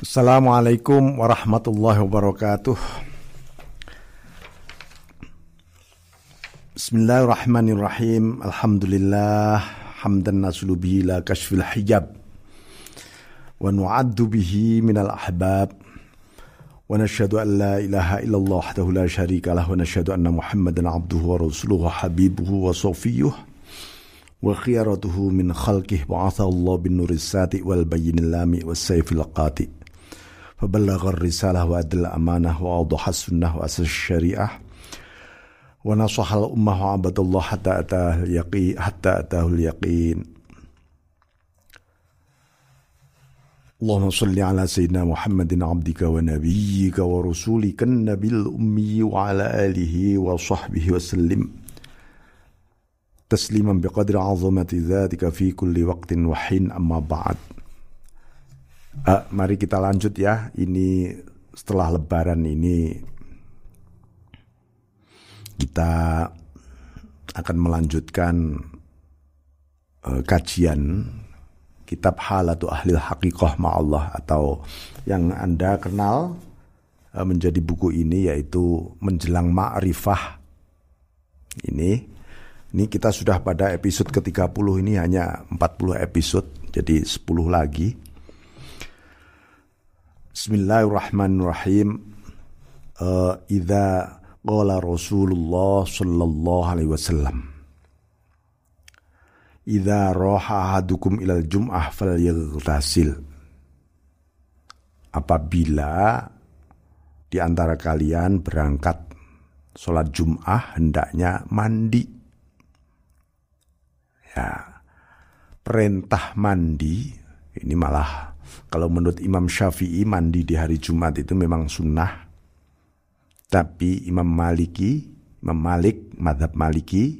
Assalamualaikum warahmatullahi wabarakatuh. Bismillahirrahmanirrahim. Alhamdulillah hamdan nasulu bihi la kashfil hijab wa nu'addu bihi minal ahbab wa nashhadu an la ilaha illallah wahdahu la syarika lah wa nashhadu anna Muhammadan abduhu wa rasuluhu habibuhu wa safiyuh wa khiyaratuhu min khalqih ba'athahu Allah bin nuris sati wal bayyinil فبلغ الرسالة وأدى الأمانة وأوضح السنة وأسس الشريعة. ونصح الأمة وعبد الله حتى أتاه اليقين حتى أتاه اليقين. اللهم صل على سيدنا محمد عبدك ونبيك ورسولك النبي الأمي وعلى آله وصحبه وسلم. تسليما بقدر عظمة ذاتك في كل وقت وحين أما بعد. Uh, mari kita lanjut ya. Ini setelah Lebaran ini kita akan melanjutkan uh, kajian kitab Halatu Ahlil Haqiqah Ma'allah atau yang Anda kenal uh, menjadi buku ini yaitu Menjelang Ma'rifah. Ini ini kita sudah pada episode ke-30 ini hanya 40 episode jadi 10 lagi. Bismillahirrahmanirrahim. Uh, Idza qala Rasulullah sallallahu alaihi wasallam. Idza raha ahadukum ilal jum'ah falyaghtasil. Apabila di antara kalian berangkat sholat Jum'ah hendaknya mandi. Ya, perintah mandi ini malah kalau menurut Imam Syafi'i mandi di hari Jumat itu memang sunnah. Tapi Imam Maliki, Imam Malik, madhab Maliki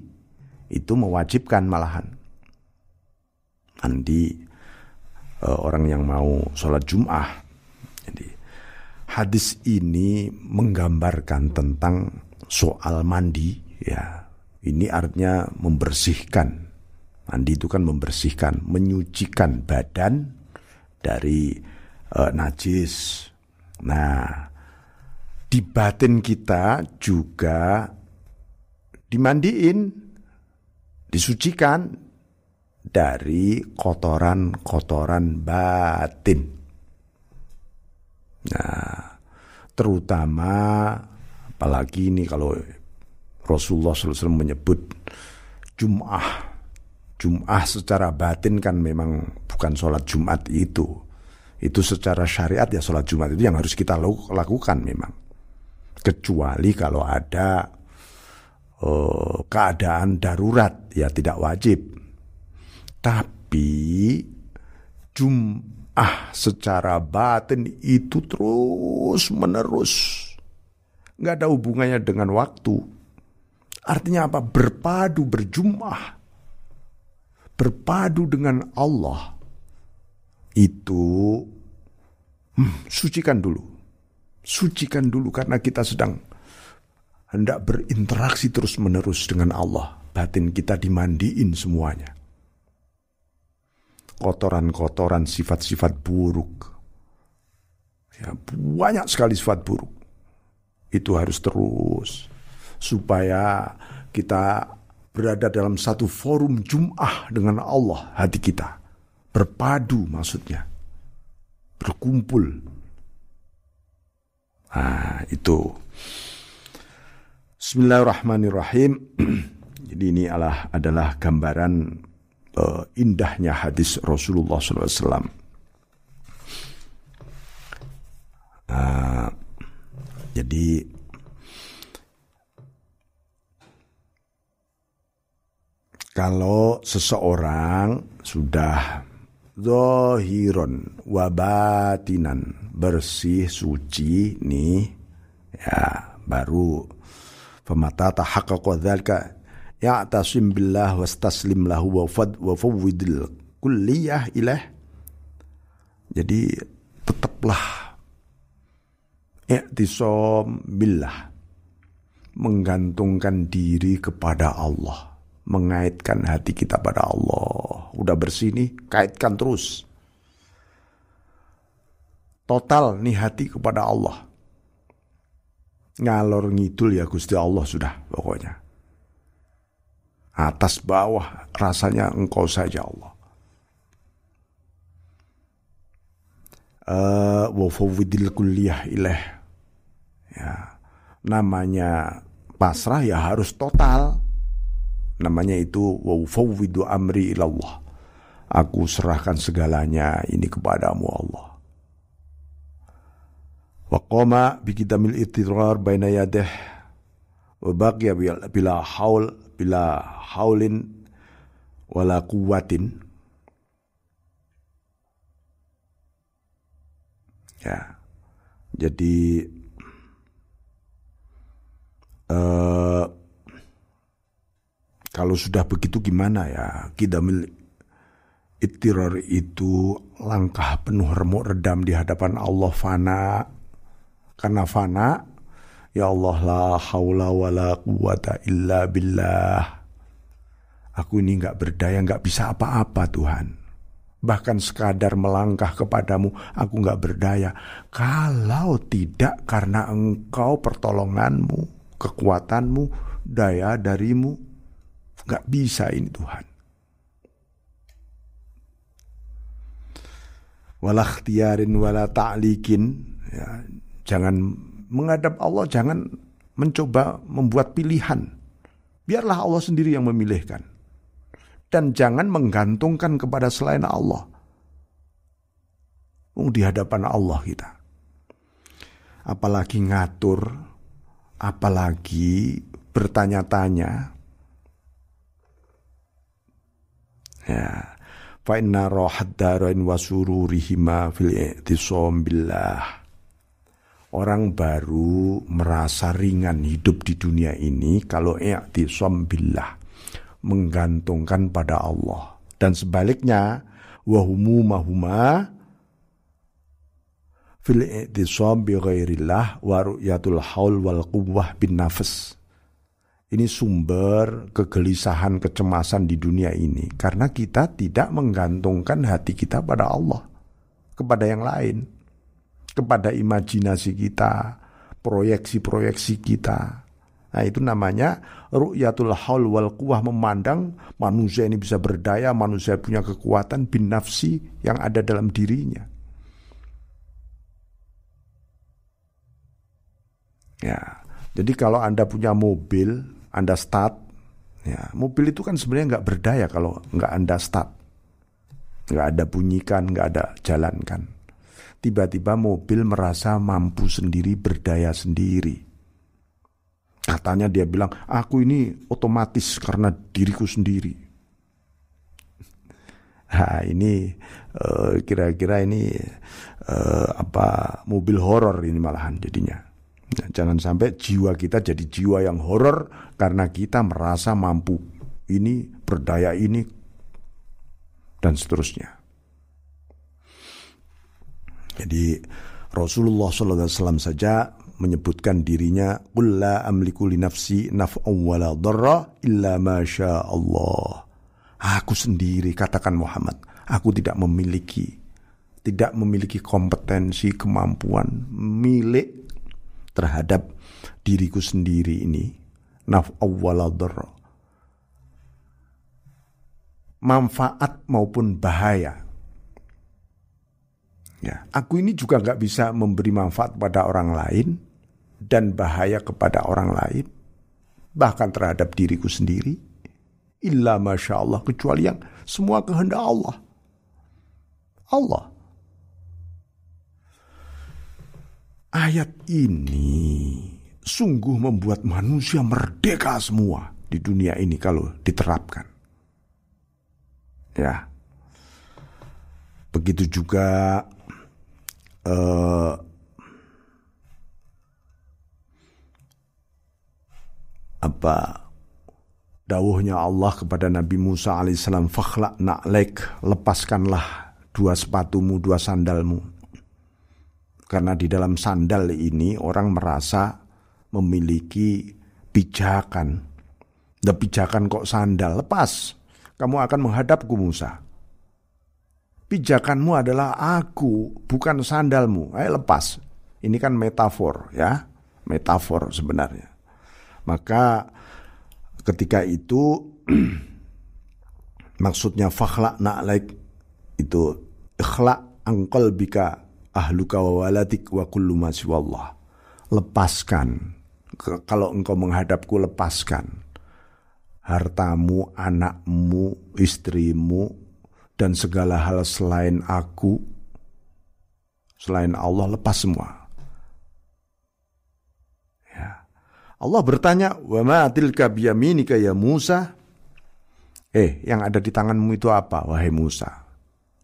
itu mewajibkan malahan. Mandi uh, orang yang mau sholat Jum'ah. Jadi hadis ini menggambarkan tentang soal mandi ya. Ini artinya membersihkan. Mandi itu kan membersihkan, menyucikan badan dari uh, najis. Nah, di batin kita juga dimandiin, disucikan dari kotoran-kotoran batin. Nah, terutama apalagi ini kalau Rasulullah SAW menyebut Jum'ah Jum'ah secara batin kan memang bukan sholat Jumat itu. Itu secara syariat ya sholat Jumat itu yang harus kita lakukan memang. Kecuali kalau ada uh, keadaan darurat ya tidak wajib. Tapi Jum'ah secara batin itu terus menerus. Nggak ada hubungannya dengan waktu. Artinya apa? Berpadu, berjum'ah berpadu dengan Allah itu hmm, sucikan dulu. Sucikan dulu karena kita sedang hendak berinteraksi terus-menerus dengan Allah. Batin kita dimandiin semuanya. Kotoran-kotoran sifat-sifat buruk. Ya, banyak sekali sifat buruk. Itu harus terus supaya kita berada dalam satu forum Jum'ah dengan Allah hati kita. Berpadu maksudnya. Berkumpul. Nah, itu. Bismillahirrahmanirrahim. Jadi ini adalah, adalah gambaran uh, indahnya hadis Rasulullah SAW. Uh, jadi kalau seseorang sudah zohiron wabatinan bersih suci nih ya baru. Pemata tahaqqaqa dzalika ya'tasim billah wastaslim lahu wa fad wa fawwidil kulliyah ilah jadi tetaplah i'tisam billah menggantungkan diri kepada Allah mengaitkan hati kita pada Allah. Udah bersih nih, kaitkan terus. total nih hati kepada Allah. Ngalor ngidul ya Gusti Allah sudah pokoknya. Atas bawah rasanya engkau saja Allah. Wa fawwidil kulliyah ilaih. Ya. Namanya pasrah ya harus total. Namanya itu wa fawwidu amri ilallah. Aku serahkan segalanya ini kepadamu Allah. Waqama bikidamil ittirar baina yadeh wa baqiya bila haul bila haulin wala quwwatin ya jadi uh, kalau sudah begitu gimana ya kidamil ittirar itu langkah penuh remuk redam di hadapan Allah fana karena fana, ya Allah la haula wa la quwata illa billah. Aku ini nggak berdaya, nggak bisa apa-apa Tuhan. Bahkan sekadar melangkah kepadamu, aku nggak berdaya. Kalau tidak karena engkau pertolonganmu, kekuatanmu, daya darimu, nggak bisa ini Tuhan. Wala ikhtiarin wala ta'likin. Ya, Jangan menghadap Allah, jangan mencoba membuat pilihan. Biarlah Allah sendiri yang memilihkan. Dan jangan menggantungkan kepada selain Allah. Di hadapan Allah kita. Apalagi ngatur, apalagi bertanya-tanya. Ya, fa inna rohad darain wasururihima fil i'tisam billah. Orang baru merasa ringan hidup di dunia ini kalau i'tisam billah menggantungkan pada Allah. Dan sebaliknya wahumu mahuma fil i'tisam bi ghairillah wa ru'yatul haul wal quwwah bin nafs ini sumber kegelisahan kecemasan di dunia ini karena kita tidak menggantungkan hati kita pada Allah kepada yang lain kepada imajinasi kita, proyeksi-proyeksi kita. Nah itu namanya ru'yatul haul wal kuwah memandang manusia ini bisa berdaya, manusia punya kekuatan bin nafsi yang ada dalam dirinya. Ya, jadi kalau Anda punya mobil, Anda start, ya mobil itu kan sebenarnya nggak berdaya kalau nggak Anda start. Nggak ada bunyikan, nggak ada jalankan tiba-tiba mobil merasa mampu sendiri, berdaya sendiri. Katanya dia bilang, aku ini otomatis karena diriku sendiri. Nah, ini eh, kira-kira ini uh, apa mobil horor ini malahan jadinya. Nah, jangan sampai jiwa kita jadi jiwa yang horor karena kita merasa mampu ini berdaya ini dan seterusnya. Jadi Rasulullah SAW saja menyebutkan dirinya la amliku li nafsi naf'an wala illa ma Allah. Aku sendiri katakan Muhammad, aku tidak memiliki tidak memiliki kompetensi kemampuan milik terhadap diriku sendiri ini dharra. Manfaat maupun bahaya Ya, aku ini juga nggak bisa memberi manfaat pada orang lain dan bahaya kepada orang lain, bahkan terhadap diriku sendiri. Illa masya Allah kecuali yang semua kehendak Allah. Allah. Ayat ini sungguh membuat manusia merdeka semua di dunia ini kalau diterapkan. Ya. Begitu juga uh, apa dawuhnya Allah kepada Nabi Musa alaihissalam fakhlak na'lek lepaskanlah dua sepatumu dua sandalmu karena di dalam sandal ini orang merasa memiliki pijakan dan pijakan kok sandal lepas kamu akan menghadapku Musa pijakanmu adalah aku, bukan sandalmu. Ayo lepas. Ini kan metafor ya, metafor sebenarnya. Maka ketika itu maksudnya fakhla na'laik itu ikhla angkol bika ahluka wa waladik wa kullu ma Lepaskan. Kalau engkau menghadapku lepaskan. Hartamu, anakmu, istrimu, dan segala hal selain aku, selain Allah lepas semua. Ya. Allah bertanya, "Wa ma tilka biyaminika ya Musa?" Eh, yang ada di tanganmu itu apa, wahai Musa?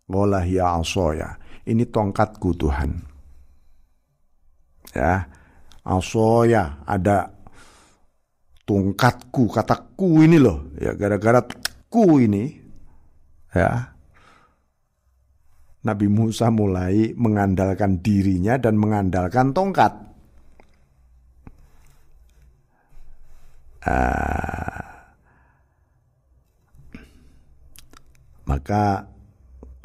Qala ya asoya. Ini tongkatku Tuhan. Ya. Asoya ada tongkatku, kataku ini loh. Ya gara-gara ku ini ya. Nabi Musa mulai mengandalkan dirinya dan mengandalkan tongkat. Uh, maka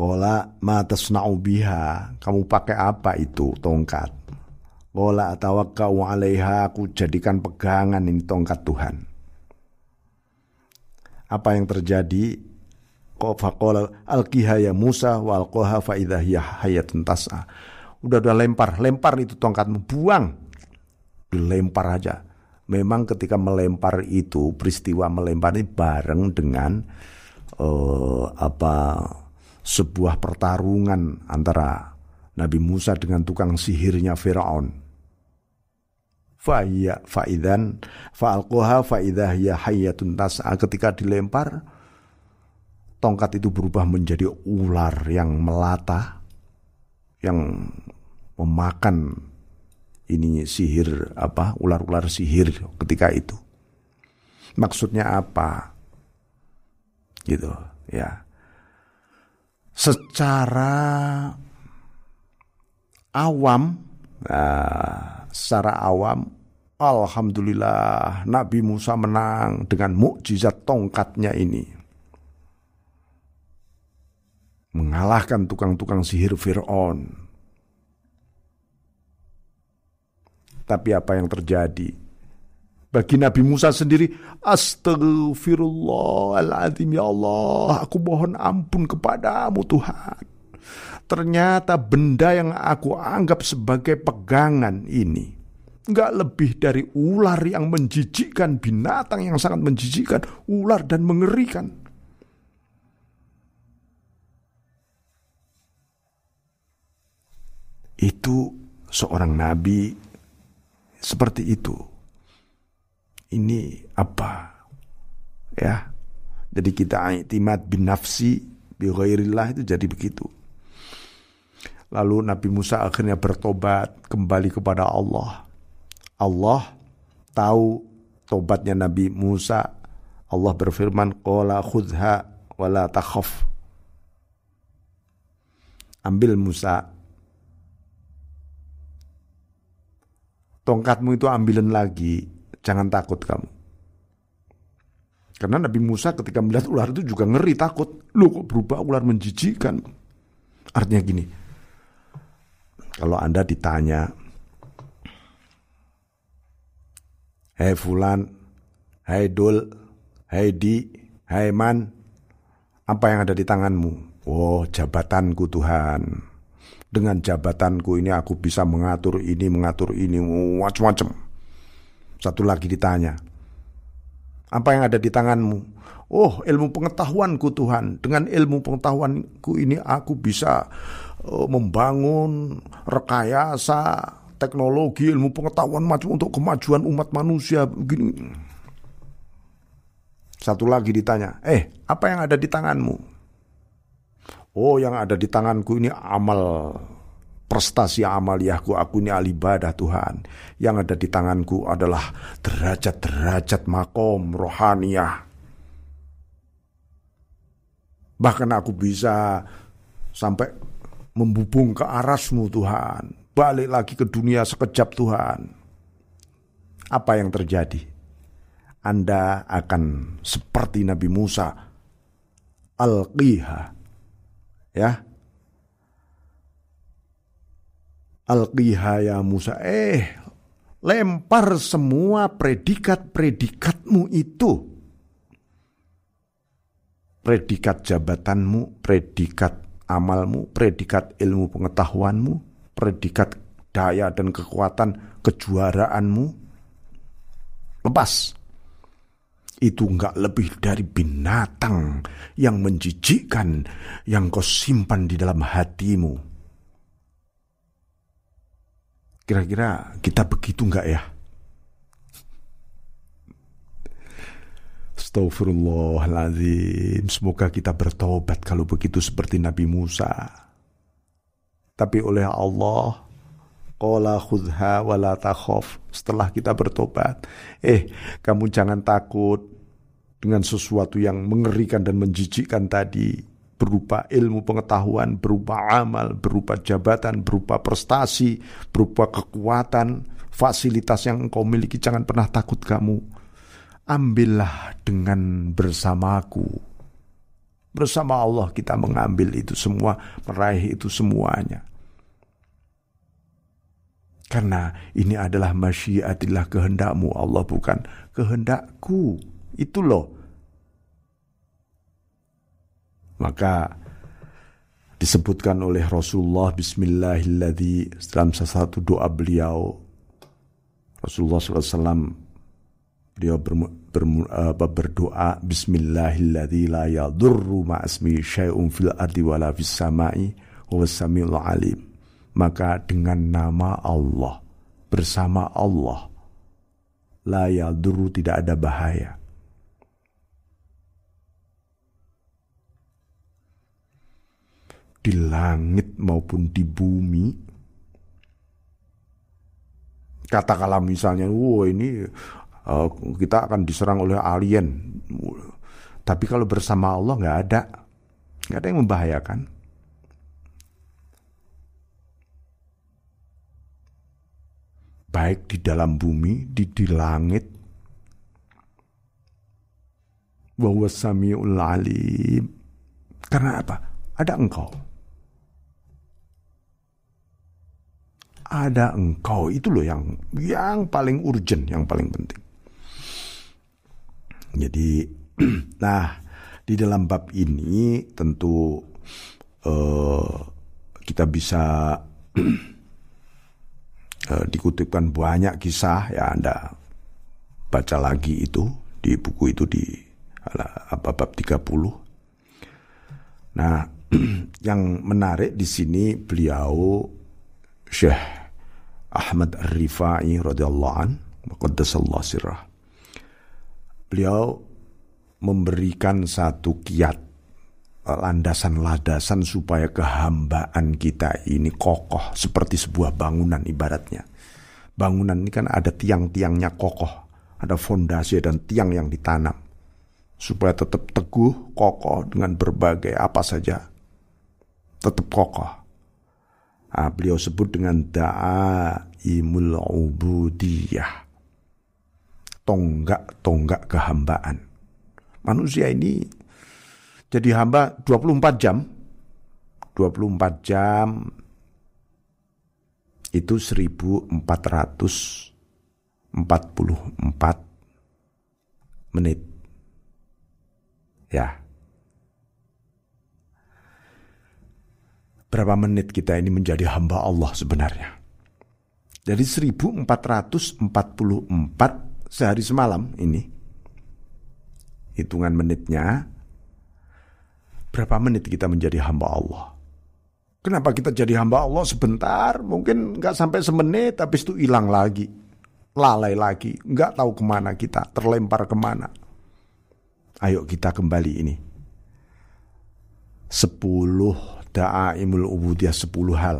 Ola matasna'u biha. Kamu pakai apa itu tongkat? Ola atawakkau alaiha. Aku jadikan pegangan ini tongkat Tuhan. Apa yang terjadi? Faqala alqiha ya Musa wa alqaha fa idza hayatun tas'a. Udah udah lempar, lempar itu tongkatmu, buang. Dilempar aja. Memang ketika melempar itu peristiwa melempar ini bareng dengan uh, apa sebuah pertarungan antara Nabi Musa dengan tukang sihirnya Firaun. Fa'iyya fa'idan fa'alquha fa'idah ya hayyatun tas'a ketika dilempar tongkat itu berubah menjadi ular yang melata yang memakan ini sihir apa ular-ular sihir ketika itu. Maksudnya apa? Gitu, ya secara awam, nah, secara awam, Alhamdulillah Nabi Musa menang dengan mukjizat tongkatnya ini. Mengalahkan tukang-tukang sihir Fir'aun. Tapi apa yang terjadi? Bagi Nabi Musa sendiri, Astagfirullahaladzim ya Allah, aku mohon ampun kepadamu Tuhan. Ternyata benda yang aku anggap sebagai pegangan ini, nggak lebih dari ular yang menjijikkan, binatang yang sangat menjijikkan, ular dan mengerikan. Itu seorang nabi seperti itu ini apa? Ya. Jadi kita itimat bin nafsi bi ghairillah itu jadi begitu. Lalu Nabi Musa akhirnya bertobat kembali kepada Allah. Allah tahu tobatnya Nabi Musa. Allah berfirman, "Qala khudha wala takhaf." Ambil Musa. Tongkatmu itu ambilin lagi, jangan takut kamu. Karena Nabi Musa ketika melihat ular itu juga ngeri takut. Lu kok berubah ular menjijikan? Artinya gini, kalau Anda ditanya, Hei Fulan, Hei Dul, Hei Di, Hei Man, apa yang ada di tanganmu? Oh, jabatanku Tuhan. Dengan jabatanku ini aku bisa mengatur ini, mengatur ini, macam-macam. Satu lagi ditanya, apa yang ada di tanganmu? Oh, ilmu pengetahuanku Tuhan. Dengan ilmu pengetahuanku ini aku bisa uh, membangun rekayasa teknologi, ilmu pengetahuan macam untuk kemajuan umat manusia begini. Satu lagi ditanya, "Eh, apa yang ada di tanganmu?" Oh, yang ada di tanganku ini amal prestasi amaliyahku aku ini alibadah Tuhan. Yang ada di tanganku adalah derajat-derajat makom rohaniah. Bahkan aku bisa sampai membubung ke arasmu Tuhan. Balik lagi ke dunia sekejap Tuhan. Apa yang terjadi? Anda akan seperti Nabi Musa. Al-qiha. Ya Alqiha ya Musa. Eh, lempar semua predikat-predikatmu itu. Predikat jabatanmu, predikat amalmu, predikat ilmu pengetahuanmu, predikat daya dan kekuatan kejuaraanmu. Lepas. Itu enggak lebih dari binatang yang menjijikkan yang kau simpan di dalam hatimu. Kira-kira kita begitu enggak ya? Astagfirullahaladzim. Semoga kita bertobat kalau begitu seperti Nabi Musa. Tapi oleh Allah, Qala khudha wa la takhaf. Setelah kita bertobat, eh kamu jangan takut dengan sesuatu yang mengerikan dan menjijikkan tadi berupa ilmu pengetahuan, berupa amal, berupa jabatan, berupa prestasi, berupa kekuatan, fasilitas yang engkau miliki jangan pernah takut kamu ambillah dengan bersamaku. Bersama Allah kita mengambil itu semua, meraih itu semuanya. Karena ini adalah masyiatillah kehendakmu Allah bukan kehendakku. Itu loh. Maka disebutkan oleh Rasulullah Bismillahirrahmanirrahim dalam salah satu doa beliau Rasulullah SAW Beliau ber, ber, berdoa Bismillahilladzi la yadurru ma'asmi syai'un fil ardi wala fis sama'i huwas samiul alim. Maka dengan nama Allah bersama Allah la yadurru tidak ada bahaya. Di langit maupun di bumi katakanlah misalnya, wow ini uh, kita akan diserang oleh alien. Tapi kalau bersama Allah nggak ada, nggak ada yang membahayakan. Baik di dalam bumi, di di langit. Bahwa samiul alim. Karena apa? Ada engkau. Ada engkau itu loh yang yang paling urgent, yang paling penting. Jadi, nah di dalam bab ini tentu uh, kita bisa uh, dikutipkan banyak kisah ya Anda baca lagi itu di buku itu di apa bab 30. Nah, yang menarik di sini beliau Syekh Ahmad Ar-Rifai radhiyallahu an, qaddasallahu sirrah beliau memberikan satu kiat eh, landasan-landasan supaya kehambaan kita ini kokoh seperti sebuah bangunan ibaratnya. Bangunan ini kan ada tiang-tiangnya kokoh, ada fondasi dan tiang yang ditanam supaya tetap teguh, kokoh dengan berbagai apa saja. Tetap kokoh. Nah, beliau sebut dengan da'imul ubudiyah tonggak-tonggak kehambaan. Manusia ini jadi hamba 24 jam. 24 jam itu 1444 menit. Ya. Berapa menit kita ini menjadi hamba Allah sebenarnya? Dari 1444 sehari semalam ini hitungan menitnya berapa menit kita menjadi hamba Allah. Kenapa kita jadi hamba Allah sebentar, mungkin nggak sampai semenit, habis itu hilang lagi, lalai lagi, nggak tahu ke mana kita, terlempar ke mana. Ayo kita kembali ini. Sepuluh da'aimul ubudiyah, sepuluh hal.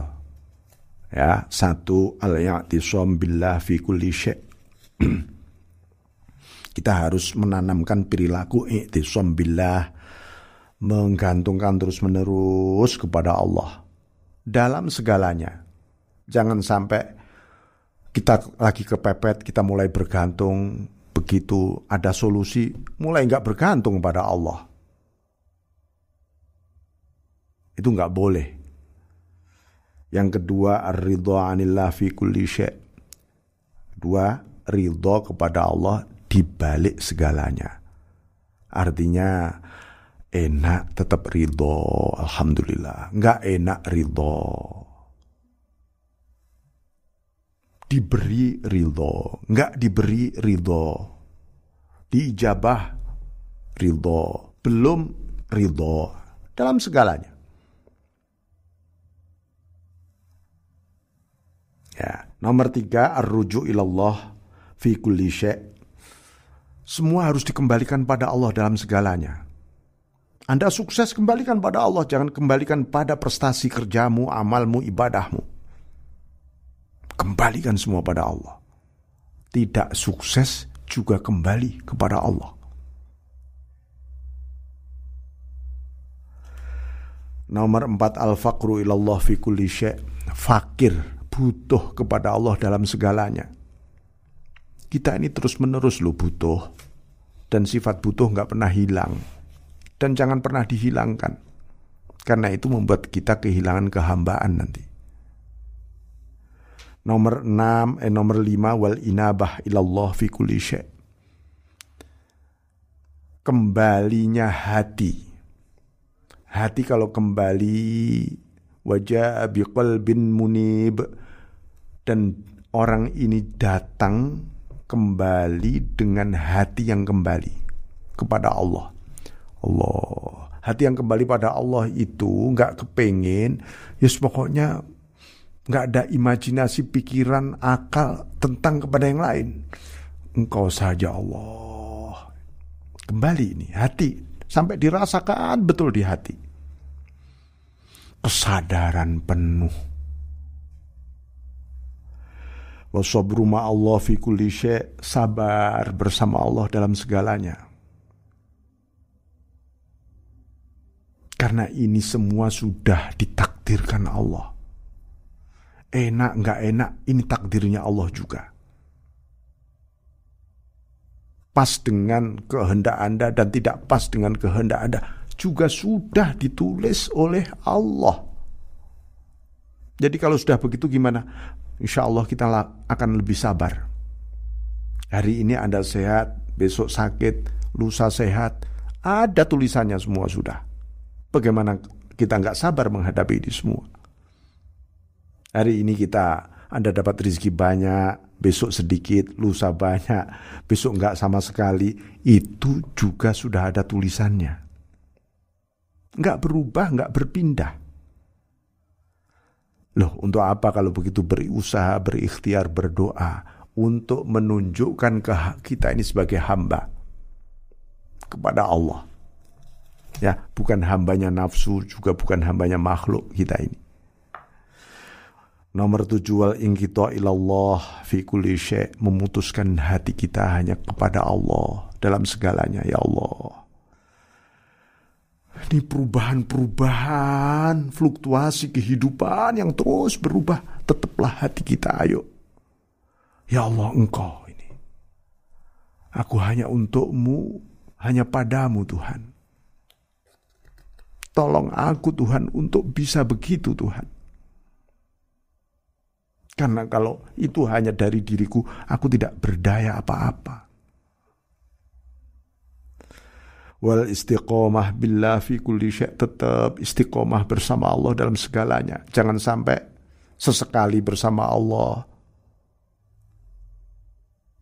Ya, satu al-ya'tisam billah fi kulli syai' Kita harus menanamkan perilaku i'tisam billah, menggantungkan terus-menerus kepada Allah dalam segalanya. Jangan sampai kita lagi kepepet, kita mulai bergantung, begitu ada solusi, mulai nggak bergantung pada Allah. Itu nggak boleh. Yang kedua ar-ridha 'anillah fi kulli syai'. Kedua, ridha kepada Allah di balik segalanya. Artinya enak tetap ridho, alhamdulillah. Enggak enak ridho. Diberi ridho, enggak diberi ridho. Diijabah ridho, belum ridho dalam segalanya. Ya, nomor tiga ar-ruju ilallah fi kulli Semua harus dikembalikan pada Allah dalam segalanya. Anda sukses kembalikan pada Allah, jangan kembalikan pada prestasi kerjamu, amalmu, ibadahmu. Kembalikan semua pada Allah. Tidak sukses juga kembali kepada Allah. Nomor empat al-faqru ilallah fi kulli syai' Fakir, butuh kepada Allah dalam segalanya. Kita ini terus-menerus lo butuh. Dan sifat butuh nggak pernah hilang. Dan jangan pernah dihilangkan. Karena itu membuat kita kehilangan kehambaan nanti. Nomor 6, eh, nomor 5 wal inabah ilallah fi kulli. Kembalinya hati. Hati kalau kembali wajah biqalbin munib dan orang ini datang kembali dengan hati yang kembali kepada Allah. Allah. Hati yang kembali pada Allah itu nggak kepengen, ya yes, pokoknya nggak ada imajinasi pikiran akal tentang kepada yang lain. Engkau saja Allah. Kembali ini hati sampai dirasakan betul di hati. Kesadaran penuh Wasabru Allah fi kulli sabar bersama Allah dalam segalanya. Karena ini semua sudah ditakdirkan Allah. Enak nggak enak, ini takdirnya Allah juga. Pas dengan kehendak Anda dan tidak pas dengan kehendak Anda juga sudah ditulis oleh Allah. Jadi kalau sudah begitu gimana? insya Allah kita akan lebih sabar. Hari ini Anda sehat, besok sakit, lusa sehat, ada tulisannya semua sudah. Bagaimana kita nggak sabar menghadapi ini semua? Hari ini kita Anda dapat rezeki banyak, besok sedikit, lusa banyak, besok nggak sama sekali, itu juga sudah ada tulisannya. Nggak berubah, nggak berpindah. Loh, untuk apa kalau begitu berusaha, berikhtiar, berdoa untuk menunjukkan ke kita ini sebagai hamba kepada Allah. Ya, bukan hambanya nafsu, juga bukan hambanya makhluk kita ini. Nomor tujuh wal ingkito ilallah fi kulli memutuskan hati kita hanya kepada Allah dalam segalanya ya Allah. Ini perubahan-perubahan, fluktuasi kehidupan yang terus berubah. Tetaplah hati kita, ayo. Ya Allah, engkau ini. Aku hanya untukmu, hanya padamu Tuhan. Tolong aku Tuhan untuk bisa begitu Tuhan. Karena kalau itu hanya dari diriku, aku tidak berdaya apa-apa. Wal istiqomah billah fi kulli syai' tetap istiqomah bersama Allah dalam segalanya. Jangan sampai sesekali bersama Allah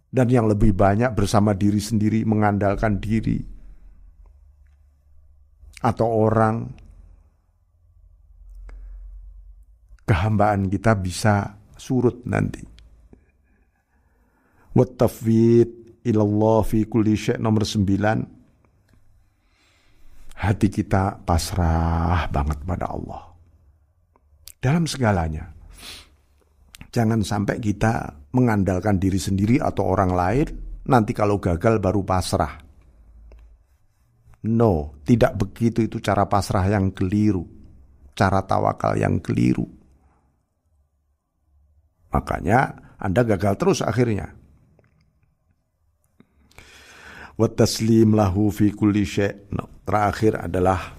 dan yang lebih banyak bersama diri sendiri mengandalkan diri atau orang kehambaan kita bisa surut nanti. Wa tafwid ilallah fi kulli syai' nomor 9 hati kita pasrah banget pada Allah. Dalam segalanya. Jangan sampai kita mengandalkan diri sendiri atau orang lain, nanti kalau gagal baru pasrah. No, tidak begitu itu cara pasrah yang keliru. Cara tawakal yang keliru. Makanya Anda gagal terus akhirnya wa taslim lahu fi kulli syai'. No, terakhir adalah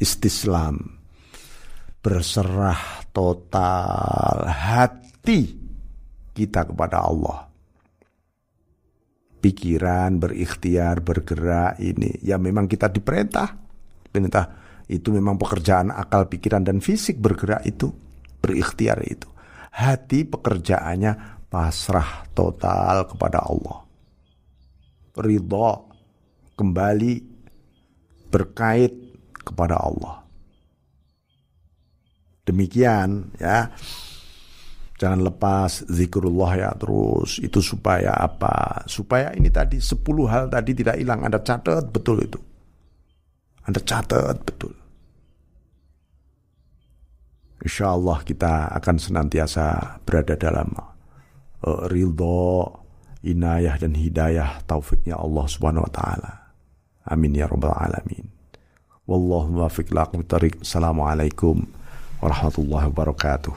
istislam. berserah total hati kita kepada Allah. Pikiran, berikhtiar, bergerak ini ya memang kita diperintah. Perintah itu memang pekerjaan akal, pikiran dan fisik bergerak itu, berikhtiar itu. Hati pekerjaannya pasrah total kepada Allah. Ridho kembali berkait kepada Allah. Demikian ya. Jangan lepas zikrullah ya terus. Itu supaya apa? Supaya ini tadi 10 hal tadi tidak hilang. Anda catat betul itu. Anda catat betul. Insya Allah kita akan senantiasa berada dalam uh, ridho, inayah dan hidayah taufiknya Allah Subhanahu wa taala. Amin ya rabbal alamin. Wallahu muwaffiq lakum Assalamualaikum warahmatullahi wabarakatuh.